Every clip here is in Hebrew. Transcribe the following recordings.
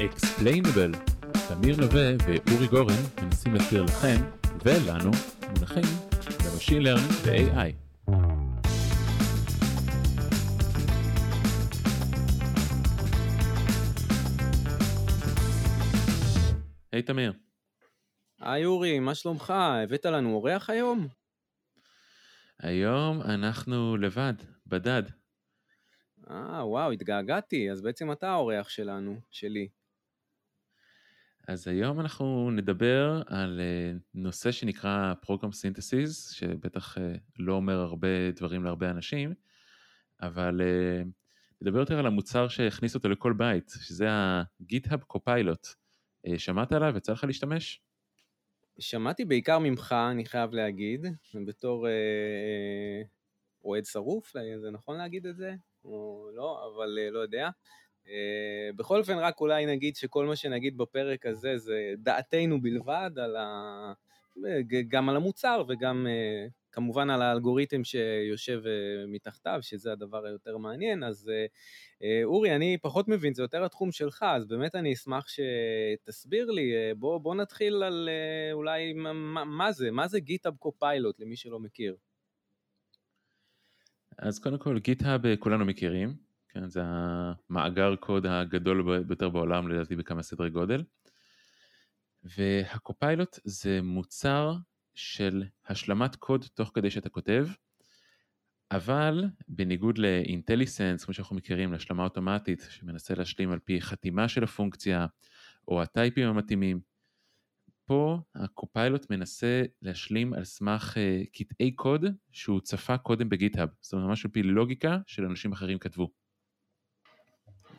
Explainable. תמיר נווה ואורי גורן מנסים להסביר לכם ולנו מונחים ב machine learning ו-AI. היי תמיר. היי אורי, מה שלומך? הבאת לנו אורח היום? היום אנחנו לבד, בדד. אה, וואו, התגעגעתי, אז בעצם אתה האורח שלנו, שלי. אז היום אנחנו נדבר על אה, נושא שנקרא Program Synthesis, שבטח אה, לא אומר הרבה דברים להרבה אנשים, אבל אה, נדבר יותר על המוצר שהכניס אותו לכל בית, שזה ה-GitHub Copilot. שמעת עליו? יצא לך להשתמש? שמעתי בעיקר ממך, אני חייב להגיד, בתור אוהד שרוף, זה נכון להגיד את זה? או לא, אבל לא יודע. Uh, בכל אופן, רק אולי נגיד שכל מה שנגיד בפרק הזה זה דעתנו בלבד, על ה... גם על המוצר וגם uh, כמובן על האלגוריתם שיושב מתחתיו, שזה הדבר היותר מעניין. אז אורי, אני פחות מבין, זה יותר התחום שלך, אז באמת אני אשמח שתסביר לי, בוא, בוא נתחיל על אולי מה, מה זה, מה זה GitHub Copilot למי שלא מכיר. אז קודם כל, GitHub כולנו מכירים. כן, זה המאגר קוד הגדול ביותר בעולם לדעתי בכמה סדרי גודל. והקופיילוט זה מוצר של השלמת קוד תוך כדי שאתה כותב, אבל בניגוד לאינטליסנס, כמו שאנחנו מכירים, להשלמה אוטומטית שמנסה להשלים על פי חתימה של הפונקציה או הטייפים המתאימים, פה הקופיילוט מנסה להשלים על סמך uh, קטעי קוד שהוא צפה קודם בגיטהאב, זאת אומרת ממש על פי לוגיקה של אנשים אחרים כתבו.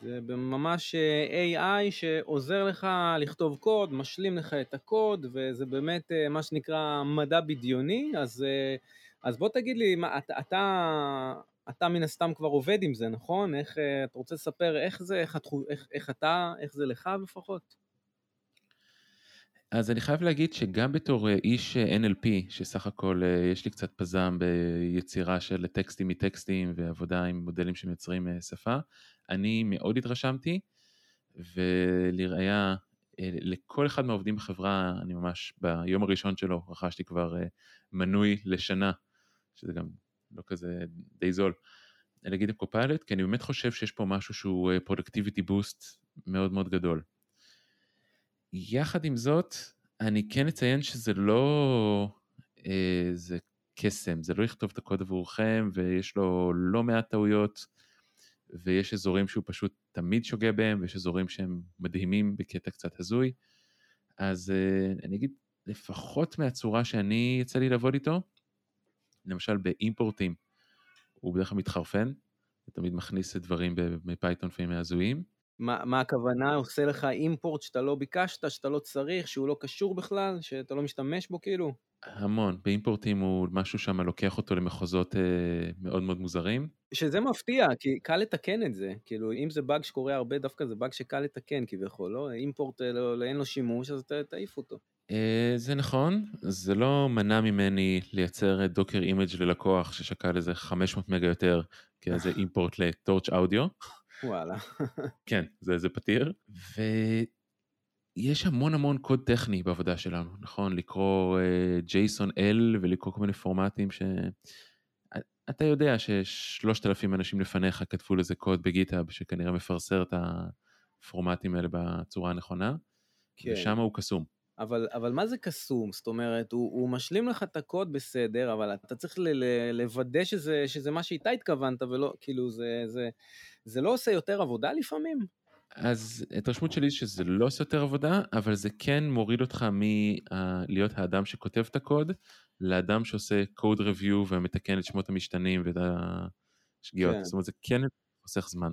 זה ממש אה, AI שעוזר לך לכתוב קוד, משלים לך את הקוד, וזה באמת אה, מה שנקרא מדע בדיוני, אז, אה, אז בוא תגיד לי, מה, אתה, אתה, אתה מן הסתם כבר עובד עם זה, נכון? איך, אתה רוצה לספר איך זה, איך, איך, איך אתה, איך זה לך לפחות? אז אני חייב להגיד שגם בתור איש NLP, שסך הכל יש לי קצת פזם ביצירה של טקסטים מטקסטים ועבודה עם מודלים שמייצרים שפה, אני מאוד התרשמתי, ולראיה, אה, לכל אחד מהעובדים בחברה, אני ממש ביום הראשון שלו רכשתי כבר אה, מנוי לשנה, שזה גם לא כזה די זול, להגיד עם Copilot, כי אני באמת חושב שיש פה משהו שהוא productivity אה, boost מאוד מאוד גדול. יחד עם זאת, אני כן אציין שזה לא, זה קסם, זה לא לכתוב את הקוד עבורכם ויש לו לא מעט טעויות. ויש אזורים שהוא פשוט תמיד שוגה בהם, ויש אזורים שהם מדהימים בקטע קצת הזוי. אז uh, אני אגיד, לפחות מהצורה שאני יצא לי לעבוד איתו, למשל באימפורטים, הוא בדרך כלל מתחרפן, ותמיד מכניס דברים מפייתון לפעמים הזויים. מה, מה הכוונה? עושה לך אימפורט שאתה לא ביקשת, שאתה לא צריך, שהוא לא קשור בכלל, שאתה לא משתמש בו כאילו? המון, באימפורטים הוא משהו שם לוקח אותו למחוזות אה, מאוד מאוד מוזרים. שזה מפתיע, כי קל לתקן את זה, כאילו אם זה באג שקורה הרבה, דווקא זה באג שקל לתקן כביכול, לא? אימפורט אה, לא, אין לו שימוש, אז תעיף אותו. אה, זה נכון, זה לא מנע ממני לייצר Docker image ללקוח ששקל איזה 500 מגה יותר, כי זה import ל torchaudio. וואלה. כן, זה, זה פתיר. ו... יש המון המון קוד טכני בעבודה שלנו, נכון? לקרוא uh, L ולקרוא כל מיני פורמטים ש... אתה יודע ששלושת אלפים אנשים לפניך כתבו לזה קוד ב GitHub שכנראה מפרסר את הפורמטים האלה בצורה הנכונה, כן. ושם הוא קסום. אבל, אבל מה זה קסום? זאת אומרת, הוא, הוא משלים לך את הקוד בסדר, אבל אתה צריך ל, ל, לוודא שזה, שזה מה שאיתה התכוונת, ולא, כאילו, זה, זה, זה לא עושה יותר עבודה לפעמים? אז התרשמות שלי שזה לא עושה יותר עבודה, אבל זה כן מוריד אותך מלהיות האדם שכותב את הקוד, לאדם שעושה code review ומתקן את שמות המשתנים ואת השגיאות. כן. זאת אומרת, זה כן חוסך זמן.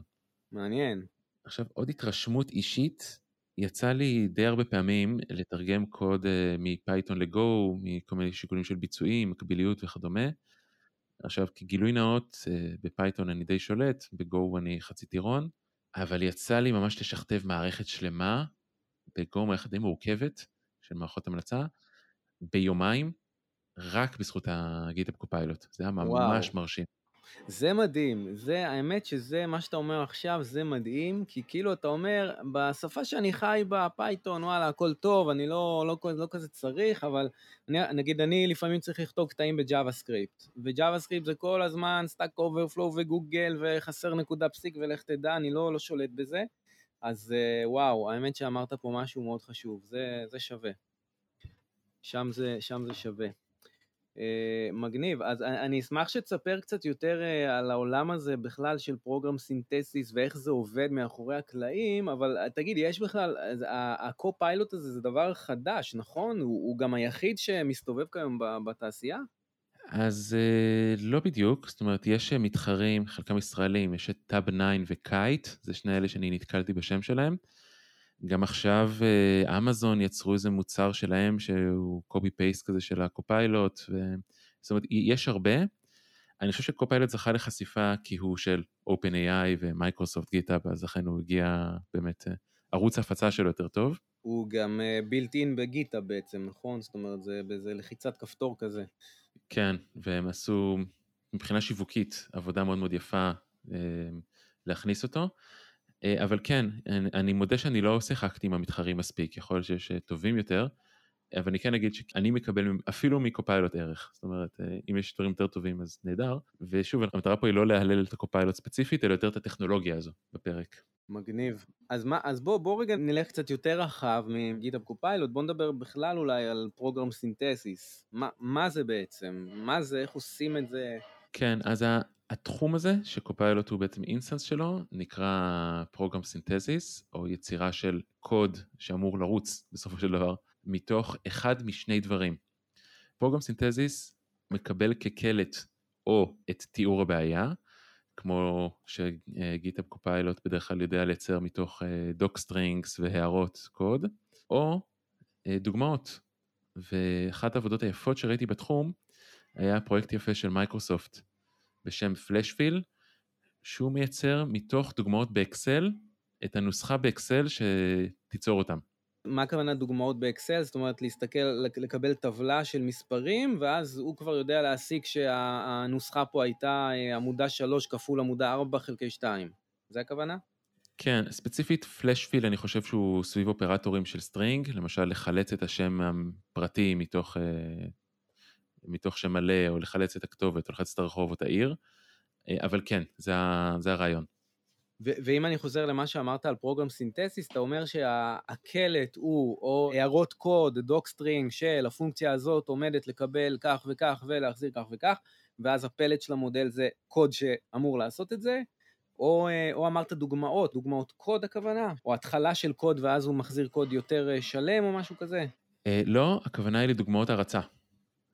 מעניין. עכשיו, עוד התרשמות אישית, יצא לי די הרבה פעמים לתרגם קוד uh, מ Python ל Go, מכל מיני שיקולים של ביצועים, מקביליות וכדומה. עכשיו, כגילוי נאות, uh, ב Python אני די שולט, ב Go אני חצי טירון. אבל יצא לי ממש לשכתב מערכת שלמה, ב Go מערכת די מורכבת של מערכות המלצה, ביומיים, רק בזכות ה GitHub Copilot. זה היה ממש וואו. מרשים. זה מדהים, זה, האמת שזה, מה שאתה אומר עכשיו, זה מדהים, כי כאילו אתה אומר, בשפה שאני חי בה, Python, וואלה, הכל טוב, אני לא, לא, לא, לא כזה צריך, אבל אני, נגיד אני לפעמים צריך לכתוב קטעים ב JavaScript, ו JavaScript זה כל הזמן Stack Overflow וגוגל, וחסר נקודה פסיק ולך תדע, אני לא, לא שולט בזה, אז אה, וואו, האמת שאמרת פה משהו מאוד חשוב, זה, זה שווה. שם זה, שם זה שווה. Uh, מגניב. אז אני אשמח שתספר קצת יותר uh, על העולם הזה בכלל של program synthesis ואיך זה עובד מאחורי הקלעים, אבל uh, תגיד, יש בכלל, ה Copilot הזה זה דבר חדש, נכון? הוא, הוא גם היחיד שמסתובב כיום בתעשייה? אז לא בדיוק, זאת אומרת, יש מתחרים, חלקם ישראלים, יש את Tabnine ו Kite, זה שני אלה שאני נתקלתי בשם שלהם. גם עכשיו אה, אמזון יצרו איזה מוצר שלהם שהוא copy paste כזה של ה Copilot, ו... זאת אומרת יש הרבה. אני חושב ש Copilot זכה לחשיפה כי הוא של OpenAI ומייקרוסופט GitHub, אז לכן הוא הגיע באמת, אה, ערוץ ההפצה שלו יותר טוב. הוא גם built אה, in ב GitHub בעצם, נכון? זאת אומרת זה באיזה לחיצת כפתור כזה. כן, והם עשו מבחינה שיווקית עבודה מאוד מאוד יפה להכניס אותו. אה, אבל כן, אני מודה שאני לא שיחקתי עם המתחרים מספיק, יכול להיות שיש אה, טובים יותר, אבל אני כן אגיד שאני מקבל אפילו מ Copilot ערך, זאת אומרת, אה, אם יש דברים יותר טובים אז נהדר, ושוב, המטרה פה היא לא להלל את ה Copilot ספציפית, אלא יותר את הטכנולוגיה הזו בפרק. מגניב. אז, מה, אז בוא, בוא רגע נלך קצת יותר רחב מ GitHub Copilot, בוא נדבר בכלל אולי על program synthesis. מה, מה זה בעצם? מה זה, איך עושים את זה? כן, אז התחום הזה ש Copilot הוא בעצם instance שלו נקרא program synthesis או יצירה של קוד שאמור לרוץ בסופו של דבר מתוך אחד משני דברים. Program synthesis מקבל כקלט או את תיאור הבעיה כמו ש GitHub Copilot בדרך כלל יודע לייצר מתוך doc אה, strings והערות קוד או אה, דוגמאות ואחת העבודות היפות שראיתי בתחום היה פרויקט יפה של מייקרוסופט בשם Flash Fill, שהוא מייצר מתוך דוגמאות באקסל את הנוסחה באקסל שתיצור אותם. מה הכוונה דוגמאות באקסל? זאת אומרת להסתכל, לקבל טבלה של מספרים, ואז הוא כבר יודע להסיק שהנוסחה פה הייתה אה, עמודה 3 כפול עמודה 4 חלקי 2. זה הכוונה? כן, ספציפית Flash Fill אני חושב שהוא סביב אופרטורים של string, למשל לחלץ את השם הפרטי מתוך אה, מתוך שם מלא, או לחלץ את הכתובת, או לחלץ את הרחוב או את העיר, אה, אבל כן, זה, זה הרעיון. ואם אני חוזר למה שאמרת על program synthesis, אתה אומר שהקלט הוא, או הערות קוד, docstring של הפונקציה הזאת עומדת לקבל כך וכך ולהחזיר כך וכך, ואז הפלט של המודל זה קוד שאמור לעשות את זה, או, אה, או אמרת דוגמאות, דוגמאות קוד הכוונה, או התחלה של קוד ואז הוא מחזיר קוד יותר אה, שלם או משהו כזה? לא, הכוונה היא לדוגמאות הרצה.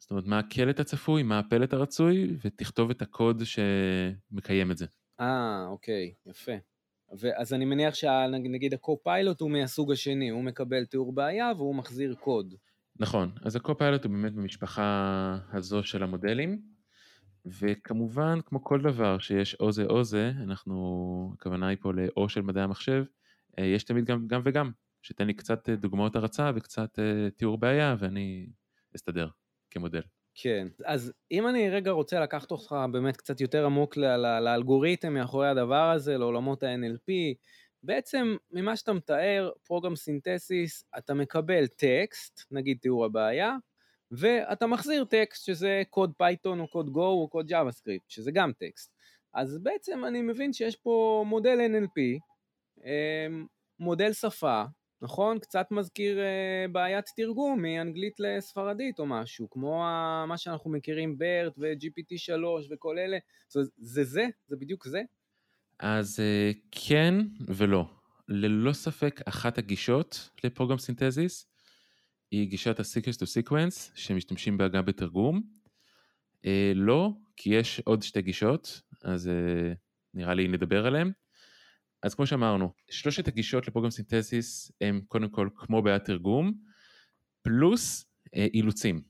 זאת אומרת, מה הקלט הצפוי, מה הפלט הרצוי, ותכתוב את הקוד שמקיים את זה. אה, אוקיי, יפה. אז אני מניח שנגיד הקו-פיילוט הוא מהסוג השני, הוא מקבל תיאור בעיה והוא מחזיר קוד. נכון, אז הקו-פיילוט הוא באמת במשפחה הזו של המודלים, וכמובן, כמו כל דבר שיש או זה או זה, אנחנו, הכוונה היא פה לאו של מדעי המחשב, אה, יש תמיד גם, גם וגם, תן לי קצת דוגמאות הרצה וקצת אה, תיאור בעיה ואני אסתדר. כמודל. כן, אז אם אני רגע רוצה לקחת אותך באמת קצת יותר עמוק לאלגוריתם מאחורי הדבר הזה, לעולמות ה-NLP, בעצם ממה שאתה מתאר, program synthesis, אתה מקבל טקסט, נגיד תיאור הבעיה, ואתה מחזיר טקסט שזה קוד Python או קוד Go או קוד JavaScript, שזה גם טקסט. אז בעצם אני מבין שיש פה מודל NLP, אמ, מודל שפה, נכון? קצת מזכיר uh, בעיית תרגום מאנגלית לספרדית או משהו, כמו ה, מה שאנחנו מכירים BERT ו-GPT3 וכל אלה. זה זה? זה? זה בדיוק זה? אז uh, כן ולא. ללא ספק אחת הגישות לפרוגרם סינתזיס היא גישת ה-sequence to sequence שמשתמשים בה גם בתרגום. Uh, לא, כי יש עוד שתי גישות, אז uh, נראה לי נדבר עליהן. אז כמו שאמרנו, שלושת הגישות לפרוגרם סינתסיס הם קודם כל כמו בעיית תרגום, פלוס אה, אילוצים.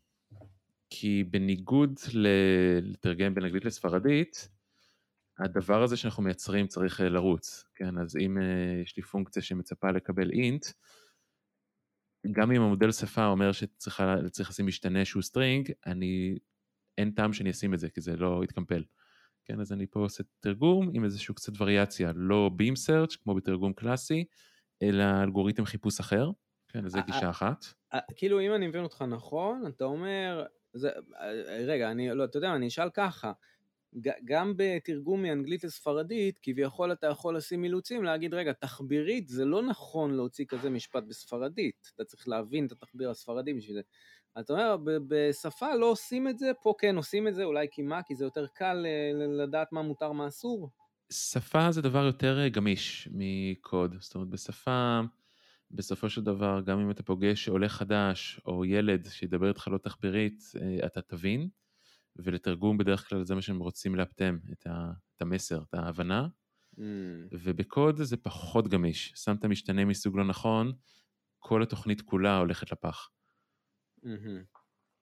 כי בניגוד לתרגם בין אנגלית לספרדית, הדבר הזה שאנחנו מייצרים צריך אה, לרוץ, כן? אז אם אה, יש לי פונקציה שמצפה לקבל אינט, גם אם המודל שפה אומר שצריך לשים משתנה שהוא string, אני, אין טעם שאני אשים את זה, כי זה לא יתקמפל. כן, אז אני פה עושה תרגום עם איזשהו קצת וריאציה, לא Beam Search כמו בתרגום קלאסי, אלא אלגוריתם חיפוש אחר, כן, זו גישה אחת. כאילו אם אני מבין אותך נכון, אתה אומר, זה, רגע, אני, לא, אתה יודע, אני אשאל ככה, גם בתרגום מאנגלית לספרדית, כביכול אתה יכול לשים אילוצים, להגיד, רגע, תחבירית, זה לא נכון להוציא כזה משפט בספרדית, אתה צריך להבין את התחביר הספרדי בשביל זה. אתה אומר, בשפה לא עושים את זה, פה כן עושים את זה, אולי כי מה? כי זה יותר קל לדעת מה מותר, מה אסור? שפה זה דבר יותר גמיש מקוד, זאת אומרת, בשפה, בסופו של דבר, גם אם אתה פוגש עולה חדש או ילד שידבר איתך לא תחבירית, אה, אתה תבין. ולתרגום בדרך כלל זה מה שהם רוצים לאפטם, את, ה, את המסר, את ההבנה. Mm. ובקוד זה פחות גמיש. שמת משתנה מסוג לא נכון, כל התוכנית כולה הולכת לפח.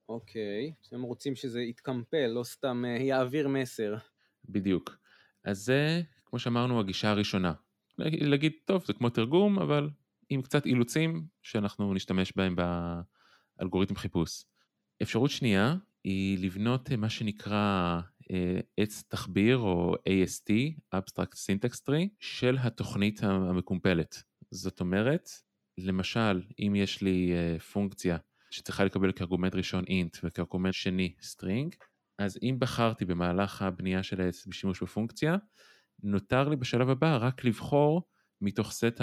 אוקיי, mm-hmm. okay. הם רוצים שזה יתקמפל, לא סתם uh, יעביר מסר. בדיוק. אז זה, כמו שאמרנו, הגישה הראשונה. להגיד, טוב, זה כמו תרגום, אבל עם קצת אילוצים שאנחנו נשתמש בהם באלגוריתם חיפוש. אפשרות שנייה היא לבנות אה, מה שנקרא אה, עץ תחביר או AST, Abstract Syntax Tree, של התוכנית המקומפלת. זאת אומרת, למשל, אם יש לי פונקציה שצריכה לקבל כארגומנט ראשון int וכארגומנט שני string, אז אם בחרתי במהלך הבנייה של העץ בשימוש בפונקציה, נותר לי בשלב הבא רק לבחור מתוך סט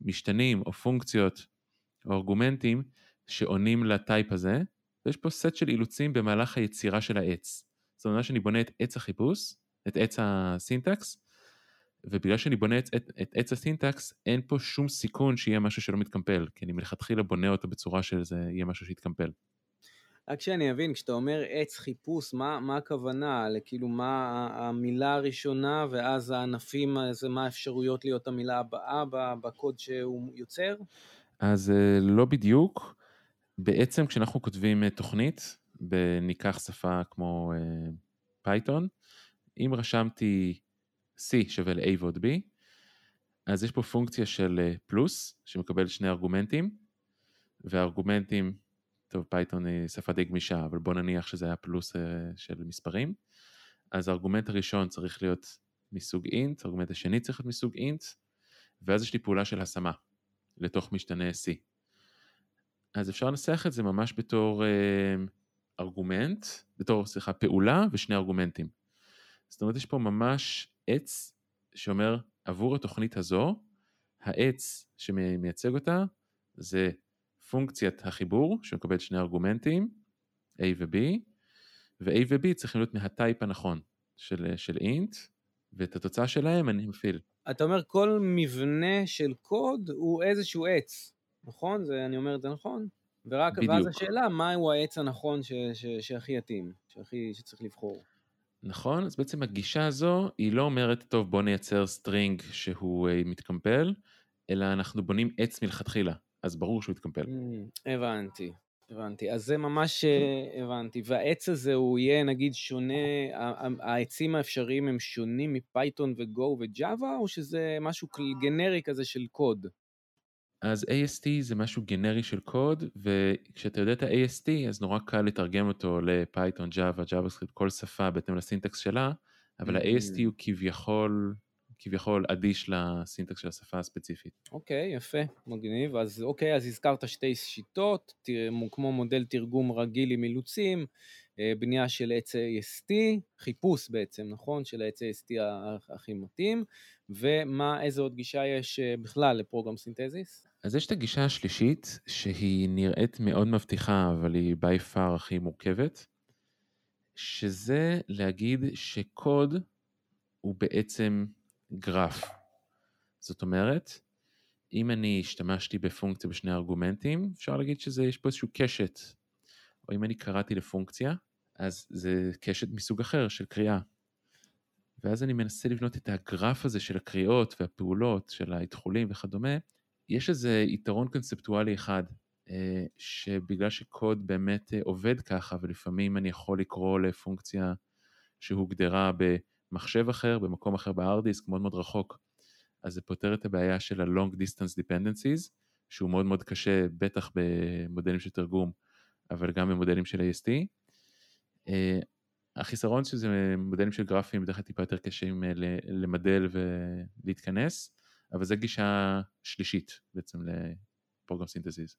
המשתנים או פונקציות או ארגומנטים שעונים לטייפ הזה, ויש פה סט של אילוצים במהלך היצירה של העץ. זאת אומרת שאני בונה את עץ החיפוש, את עץ הסינטקס, ובגלל שאני בונה את, את, את עץ הסינטקס, אין פה שום סיכון שיהיה משהו שלא מתקמפל, כי אני מלכתחילה בונה אותו בצורה שזה יהיה משהו שיתקמפל. רק שאני אבין, כשאתה אומר עץ חיפוש, מה, מה הכוונה? כאילו, מה המילה הראשונה, ואז הענפים, זה מה האפשרויות להיות המילה הבאה בקוד שהוא יוצר? אז אה, לא בדיוק. בעצם כשאנחנו כותבים אה, תוכנית, ניקח שפה כמו Python, אה, אם רשמתי C שווה ל-A ועוד B, אז יש פה פונקציה של פלוס, שמקבל שני ארגומנטים, והארגומנטים, טוב, Python היא שפה די גמישה, אבל בוא נניח שזה היה פלוס של מספרים, אז הארגומנט הראשון צריך להיות מסוג int, הארגומנט השני צריך להיות מסוג int, ואז יש לי פעולה של השמה לתוך משתנה C. אז אפשר לנסח את זה ממש בתור אה, ארגומנט, בתור, סליחה, פעולה ושני ארגומנטים. זאת אומרת, יש פה ממש עץ שאומר, עבור התוכנית הזו, העץ שמייצג אותה זה פונקציית החיבור, שמקבלת שני ארגומנטים, A ו-B, ו-A ו-B צריכים להיות מהטייפ הנכון של, של int, ואת התוצאה שלהם אני מפעיל. אתה אומר כל מבנה של קוד הוא איזשהו עץ. נכון? זה, אני אומר את זה נכון? ורק, בדיוק. ואז השאלה, מהו העץ הנכון ש, ש, שהכי יתאים, שהכי, שצריך לבחור. נכון, אז בעצם הגישה הזו, היא לא אומרת, טוב, בוא נייצר string שהוא אה, מתקמפל, אלא אנחנו בונים עץ מלכתחילה, אז ברור שהוא יתקמפל. אמ, הבנתי, הבנתי. אז זה ממש אה, הבנתי. והעץ הזה הוא יהיה נגיד שונה, העצים האפשריים הם שונים מ Python ו Go ו Java, או שזה משהו גנרי כזה של קוד? אז AST זה משהו גנרי של קוד, וכשאתה יודע את ה-AST אז נורא קל לתרגם אותו לפייתון, ג'אווה, JavaScript, כל שפה בהתאם לסינטקס שלה, אבל ה-AST הוא כביכול, כביכול אדיש לסינטקס של השפה הספציפית. אוקיי, okay, יפה, מגניב. אז אוקיי, אז הזכרת שתי שיטות, כמו מודל תרגום רגיל עם אילוצים, בנייה של עץ AST, חיפוש בעצם, נכון? של העץ AST הכי מתאים, ומה, איזה עוד גישה יש אה, בכלל לפרוגרם סינתזיס? אז יש את הגישה השלישית, שהיא נראית מאוד מבטיחה, אבל היא by far הכי מורכבת, שזה להגיד שקוד הוא בעצם גרף. זאת אומרת, אם אני השתמשתי בפונקציה בשני ארגומנטים, אפשר להגיד שיש פה איזשהו קשת. או אם אני קראתי לפונקציה, אז זה קשת מסוג אחר של קריאה. ואז אני מנסה לבנות את הגרף הזה של הקריאות והפעולות, של האתחולים וכדומה, יש איזה יתרון קונספטואלי אחד, אה, שבגלל שקוד באמת אה, עובד ככה, ולפעמים אני יכול לקרוא לפונקציה שהוגדרה במחשב אחר, במקום אחר בארדיסק, מאוד מאוד רחוק, אז זה פותר את הבעיה של ה-long distance dependencies, שהוא מאוד מאוד קשה, בטח במודלים של תרגום, אבל גם במודלים של AST. אה, החיסרון שזה מודלים של גרפים בדרך כלל טיפה יותר קשים למדל ולהתכנס, אבל זו גישה שלישית בעצם לפרוגרם סינתזיס.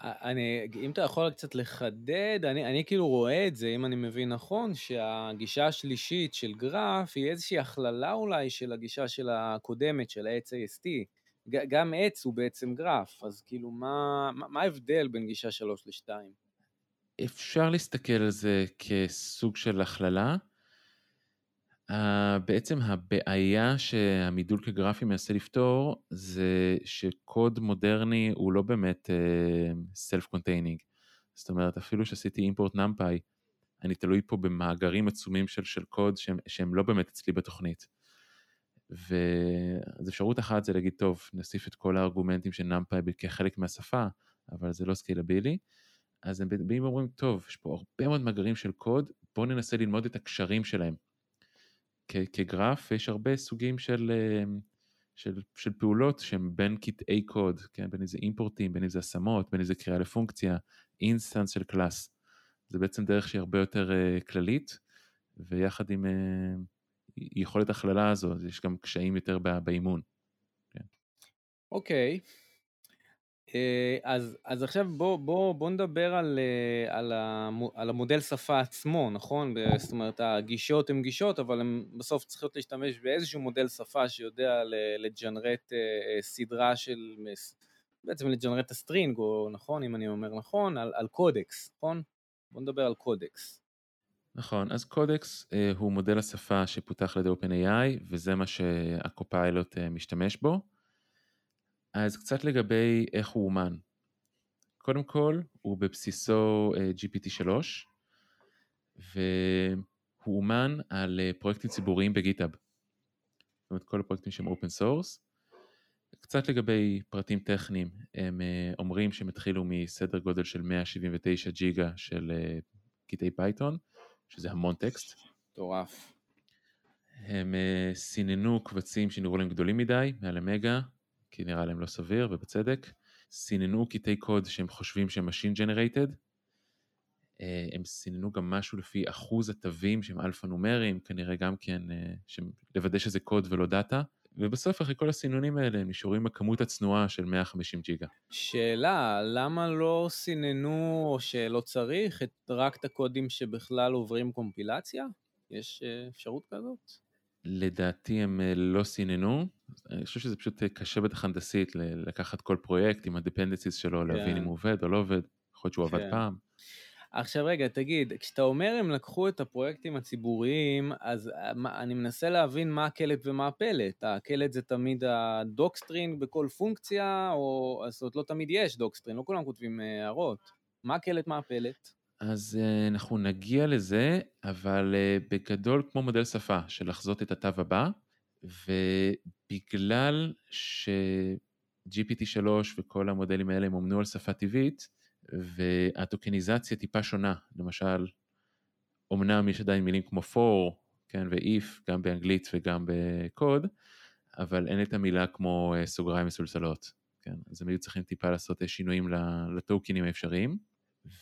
אני, אם אתה יכול קצת לחדד, אני, אני כאילו רואה את זה, אם אני מבין נכון, שהגישה השלישית של גרף היא איזושהי הכללה אולי של הגישה של הקודמת, של ה-AST. גם עץ הוא בעצם גרף, אז כאילו מה, מה ההבדל בין גישה 3 ל-2? אפשר להסתכל על זה כסוג של הכללה. Uh, בעצם הבעיה שהמידול כגרפי מנסה לפתור זה שקוד מודרני הוא לא באמת uh, self-containing. זאת אומרת, אפילו שעשיתי אימפורט נמפאי, אני תלוי פה במאגרים עצומים של, של קוד שהם, שהם לא באמת אצלי בתוכנית. ואז אפשרות אחת זה להגיד, טוב, נוסיף את כל הארגומנטים של NumPy כחלק מהשפה, אבל זה לא סקיילבילי. אז הם באים ואומרים, טוב, יש פה הרבה מאוד מאגרים של קוד, בואו ננסה ללמוד את הקשרים שלהם. כגרף יש הרבה סוגים של, אמ, של, של פעולות שהן בין קטעי קוד, כן? בין אם זה אימפורטים, בין אם זה השמות, בין אם זה קריאה לפונקציה, instance של class. זה בעצם דרך שהיא הרבה יותר אה, כללית, ויחד עם אה, יכולת הכללה הזו, יש גם קשיים יותר באימון. כן. אוקיי, אוקיי. אה, אז, אז עכשיו בוא, בוא, בוא נדבר על, אה, על, על המודל שפה עצמו, נכון? זאת אומרת, הגישות הן גישות, אבל הן בסוף צריכות להשתמש באיזשהו מודל שפה שיודע לג'נרט אה, סדרה של, בעצם לג'נרט ה string, או נכון, אם אני אומר נכון, על, על קודקס, נכון? בוא נדבר על קודקס. נכון, אז קודקס אה, הוא מודל השפה שפותח על ידי OpenAI, וזה מה שה Copilot אה, משתמש בו. אז קצת לגבי איך הוא אומן. קודם כל, הוא בבסיסו אה, GPT-3, והוא אומן על אה, פרויקטים ציבוריים ב GitHub. זאת אומרת, כל הפרויקטים שהם open source. קצת לגבי פרטים טכניים, הם אה, אומרים שהם התחילו מסדר גודל של 179 ג'יגה של קטעי Python, שזה המון טקסט. מטורף. הם סיננו קבצים שנראו להם גדולים מדי, מעל המגה, כי נראה להם לא סביר, ובצדק. סיננו קטעי קוד שהם חושבים שהם machine generated. אה, הם סיננו גם משהו לפי אחוז התווים שהם אלפא נומריים, כנראה גם כן, אה, לוודא שזה קוד ולא דאטה. ובסוף אחרי כל הסינונים האלה הם נשארים בכמות הצנועה של 150 ג'יגה. שאלה, למה לא סיננו או שלא צריך את, רק את הקודים שבכלל עוברים קומפילציה? יש אה, אפשרות כזאת? לדעתי הם לא סיננו, אני חושב שזה פשוט אה, קשה בטח הנדסית לקחת כל פרויקט עם ה dependencies שלו, כן. להבין אם הוא עובד או לא עובד, יכול להיות שהוא כן. עבד פעם. עכשיו רגע, תגיד, כשאתה אומר הם לקחו את הפרויקטים הציבוריים, אז אה, מה, אני מנסה להבין מה הקלט ומה הפלט. הקלט זה תמיד ה docstring בכל פונקציה, או זאת אומרת לא תמיד יש docstring, לא כולם כותבים הערות. מה הקלט, מה הפלט? אז אנחנו נגיע לזה, אבל בגדול כמו מודל שפה של לחזות את התו הבא, ובגלל ש-GPT3 וכל המודלים האלה הם אומנו על שפה טבעית, והטוקניזציה טיפה שונה, למשל, אמנם יש עדיין מילים כמו for, כן, ו-if, גם באנגלית וגם בקוד, אבל אין את המילה כמו uh, סוגריים מסולסלות, כן, אז הם היו צריכים טיפה לעשות שינויים לטוקנים האפשריים.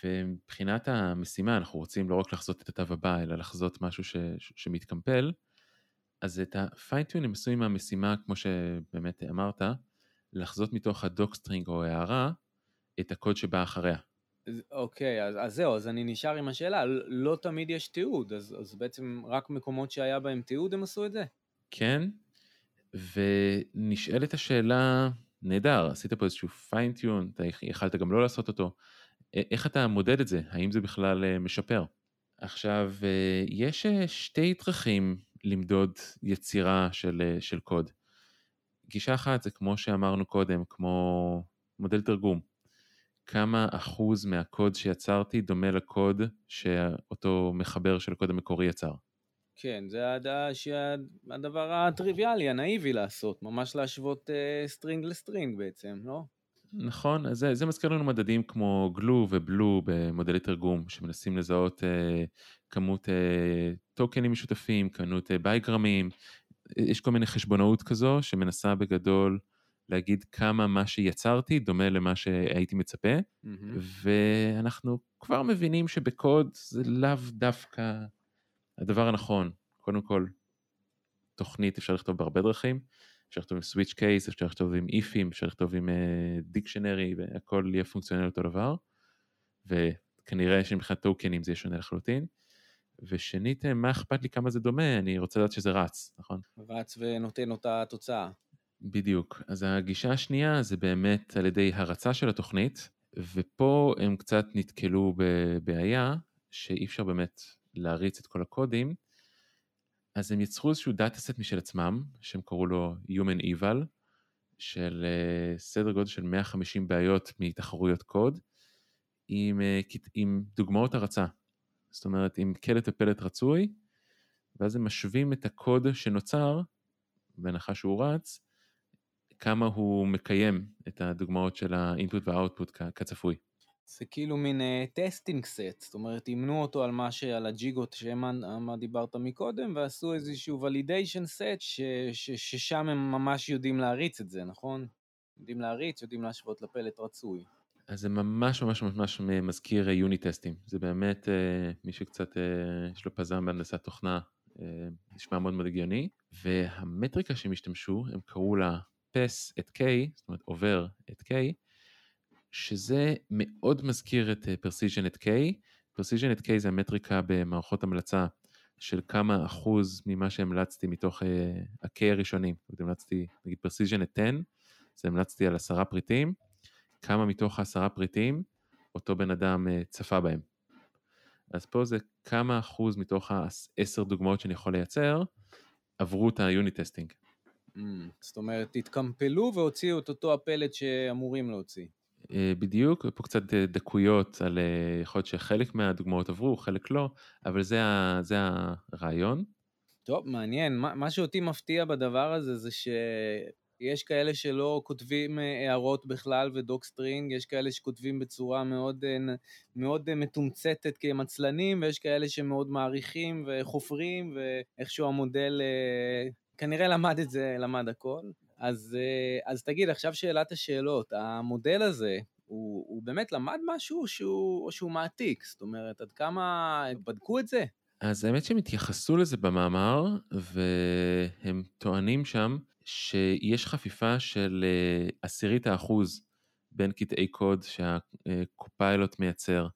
ומבחינת המשימה אנחנו רוצים לא רק לחזות את התו הבא אלא לחזות משהו ש, שמתקמפל, אז את ה fine-tune הם עשו עם המשימה כמו שבאמת אמרת, לחזות מתוך ה docstring או הערה את הקוד שבא אחריה. אוקיי, אז, אז זהו, אז אני נשאר עם השאלה, לא תמיד יש תיעוד, אז, אז בעצם רק מקומות שהיה בהם תיעוד הם עשו את זה? כן, ונשאלת השאלה, נהדר, עשית פה איזשהו פיינטיון, אתה יכלת גם לא לעשות אותו, איך אתה מודד את זה? האם זה בכלל אה, משפר? עכשיו, אה, יש אה, שתי דרכים למדוד יצירה של, של קוד. גישה אחת זה כמו שאמרנו קודם, כמו מודל תרגום. כמה אחוז מהקוד שיצרתי דומה לקוד שאותו מחבר של הקוד המקורי יצר. כן, זה הדבר הטריוויאלי, הנאיבי לעשות, ממש להשוות string ל string בעצם, לא? נכון, אז זה, זה מזכיר לנו מדדים כמו GLEU ו BLEU במודלי תרגום, שמנסים לזהות אה, כמות אה, טוקנים משותפים, כמות אה, ביגרמים, יש כל מיני חשבונאות כזו שמנסה בגדול להגיד כמה מה שיצרתי דומה למה שהייתי מצפה, מממ-הממ. ואנחנו כבר מבינים שבקוד זה לאו דווקא הדבר הנכון, קודם כל, תוכנית אפשר לכתוב בהרבה דרכים, אפשר לכתוב עם סוויץ' קייס, אפשר לכתוב עם איפים, אפשר לכתוב עם דיקשנרי, uh, והכל יהיה פונקציונל אותו דבר, וכנראה שמבחינת טוקנים זה יהיה שונה לחלוטין. ושנית, מה אכפת לי כמה זה דומה, אני רוצה לדעת שזה רץ, נכון? רץ ונותן אותה תוצאה. בדיוק. אז הגישה השנייה זה באמת על ידי הרצה של התוכנית, ופה הם קצת נתקלו בבעיה שאי אפשר באמת להריץ את כל הקודים, אז הם יצרו איזשהו dataset משל עצמם, שהם קראו לו Human Eval, של אה, סדר גודל של 150 בעיות מתחרויות קוד, עם, אה, עם דוגמאות הרצה. זאת אומרת, עם קלט ופלט רצוי, ואז הם משווים את הקוד שנוצר, בהנחה שהוא רץ, כמה הוא מקיים את הדוגמאות של ה input וה output כצפוי. זה כאילו מין testing אה, set, זאת אומרת, אימנו אותו על מה שעל הג'יגות שמה דיברת מקודם, ועשו איזשהו validation set ששם הם ממש יודעים להריץ את זה, נכון? יודעים להריץ, יודעים להשוות לפלט רצוי. אז זה ממש ממש ממש מזכיר יוני טסטים, זה באמת אה, מי שקצת uh, יש לו פזם בהנדסת תוכנה, אה, נשמע מאוד מאוד הגיוני, והמטריקה שהם השתמשו, הם קראו לה pass at K, זאת אומרת עובר את K, שזה מאוד מזכיר את precision at K. precision at K זה המטריקה במערכות המלצה של כמה אחוז ממה שהמלצתי מתוך אה, ה-K הראשונים. זאת המלצתי, נגיד precision at 10, אז המלצתי על עשרה פריטים, כמה מתוך העשרה פריטים אותו בן אדם אה, צפה בהם. אז פה זה כמה אחוז מתוך העשר דוגמאות שאני יכול לייצר, עברו את ה unit testing. ממ, זאת אומרת, התקמפלו והוציאו את אותו הפלט שאמורים להוציא. אה, בדיוק, ופה קצת אה, דקויות על אה, יכול להיות שחלק מהדוגמאות עברו, חלק לא, אבל זה, ה, זה הרעיון. טוב, מעניין. מה, מה שאותי מפתיע בדבר הזה זה שיש כאלה שלא כותבים הערות בכלל ו docstring, יש כאלה שכותבים בצורה מאוד, מאוד מתומצתת קמצנים, ויש כאלה שמאוד מאריכים וחופרים, ואיכשהו המודל כנראה למד את זה, למד הכל. אז, אה, אז תגיד, עכשיו שאלת השאלות, המודל הזה, הוא, הוא באמת למד משהו שהוא, שהוא מעתיק? זאת אומרת, עד כמה בדקו את זה? אז האמת שהם התייחסו לזה במאמר, והם טוענים שם שיש חפיפה של אה, עשירית האחוז בין קטעי קוד שהקופיילוט מייצר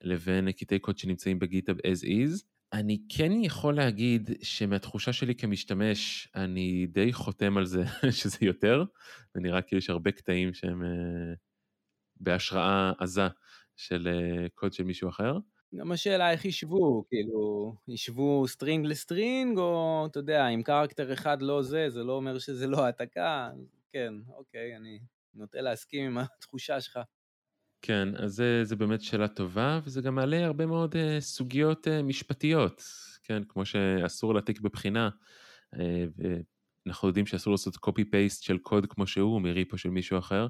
לבין קטעי קוד שנמצאים בגיטאב as is, אני כן יכול להגיד שמהתחושה שלי כמשתמש, אני די חותם על זה שזה יותר, ונראה כאילו יש הרבה קטעים שהם אה, בהשראה עזה של אה, קוד של מישהו אחר. גם השאלה איך ישוו, כאילו, ישוו string ל string, או אתה יודע, אם character אחד לא זה, זה לא אומר שזה לא העתקה, כן, אוקיי, אני נוטה להסכים עם התחושה שלך. כן, אז זה, זה באמת שאלה טובה, וזה גם מעלה הרבה מאוד uh, סוגיות uh, משפטיות, כן, כמו שאסור להעתיק בבחינה, uh, ואנחנו יודעים שאסור לעשות פייסט של קוד כמו שהוא מריפו של מישהו אחר,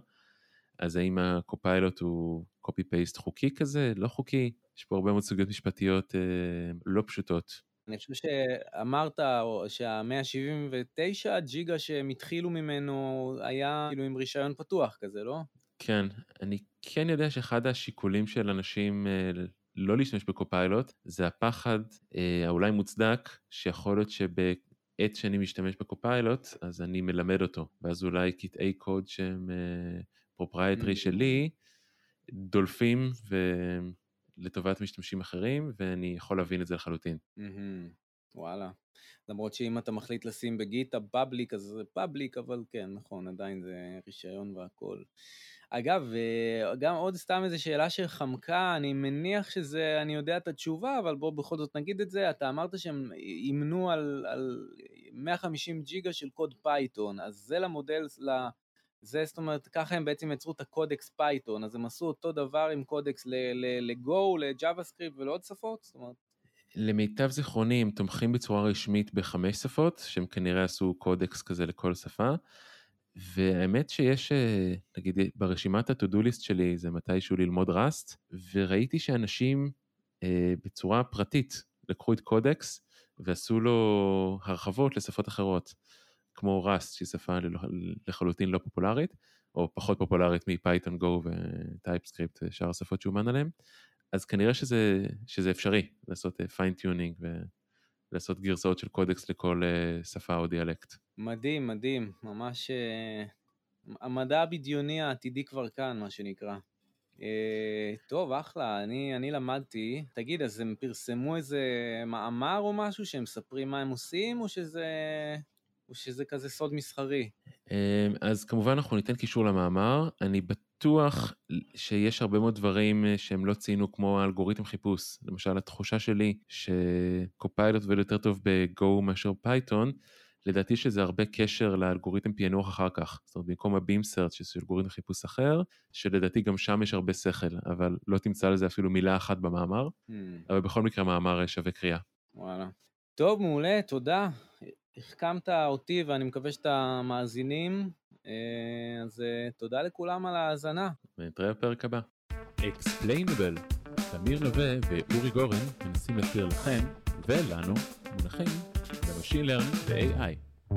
אז האם הקופיילוט הוא פייסט חוקי כזה, לא חוקי? יש פה הרבה מאוד סוגיות משפטיות uh, לא פשוטות. אני חושב שאמרת שה-179 ג'יגה שהם התחילו ממנו היה כאילו עם רישיון פתוח כזה, לא? כן, אני כן יודע שאחד השיקולים של אנשים אה, לא להשתמש ב Copilot זה הפחד אה, האולי מוצדק שיכול להיות שבעת שאני משתמש ב Copilot אז אני מלמד אותו ואז אולי קטעי קוד שהם proprietary אה, מממ-הממ. שלי דולפים לטובת משתמשים אחרים ואני יכול להבין את זה לחלוטין. מממ-הממ. וואלה. למרות שאם אתה מחליט לשים ב GitHub public אז זה פאבליק אבל כן נכון עדיין זה רישיון והכל. אגב, אה, גם עוד סתם איזו שאלה שחמקה, אני מניח שזה, אני יודע את התשובה, אבל בוא בכל זאת נגיד את זה, אתה אמרת שהם אימנו על, על 150 ג'יגה של קוד Python, אז זה למודל, זה זאת אומרת, ככה הם בעצם יצרו את ה Codex Python, אז הם עשו אותו דבר עם Codex ל Go, ל JavaScript ולעוד שפות? זאת אומרת... למיטב זיכרוני הם תומכים בצורה רשמית בחמש שפות, שהם כנראה עשו קודקס כזה לכל שפה. והאמת שיש, אה, נגיד ברשימת ה-to-do list שלי זה מתישהו ללמוד Rust, וראיתי שאנשים אה, בצורה פרטית לקחו את קודקס ועשו לו הרחבות לשפות אחרות, כמו Rust שהיא שפה לחלוטין לא פופולרית, או פחות פופולרית מ Python Go ו TypeScript ושאר אה, השפות שאומן עליהן, אז כנראה שזה, שזה אפשרי לעשות fine-tuning לעשות גרסאות של קודקס לכל שפה או דיאלקט. מדהים, מדהים, ממש... המדע הבדיוני העתידי כבר כאן, מה שנקרא. טוב, אחלה, אני, אני למדתי. תגיד, אז הם פרסמו איזה מאמר או משהו שהם מספרים מה הם עושים, או שזה, או שזה כזה סוד מסחרי? אז כמובן אנחנו ניתן קישור למאמר. אני בטוח שיש הרבה מאוד דברים שהם לא ציינו כמו אלגוריתם חיפוש. למשל, התחושה שלי ש Copilot עובד יותר טוב ב-Go מאשר Python, לדעתי שזה הרבה קשר לאלגוריתם פענוח אחר כך. זאת אומרת, במקום ה-Beam Search, שזה אלגוריתם חיפוש אחר, שלדעתי גם שם יש הרבה שכל, אבל לא תמצא לזה אפילו מילה אחת במאמר, hmm. אבל בכל מקרה מאמר שווה קריאה. וואלה. טוב, מעולה, תודה. החכמת אותי ואני מקווה שאת המאזינים, אז תודה לכולם על ההאזנה. ונתראה בפרק הבא. Explainable, תמיר לווה ואורי גורן מנסים להסביר לכם ולנו מונחים במשין לרנינג ו-AI.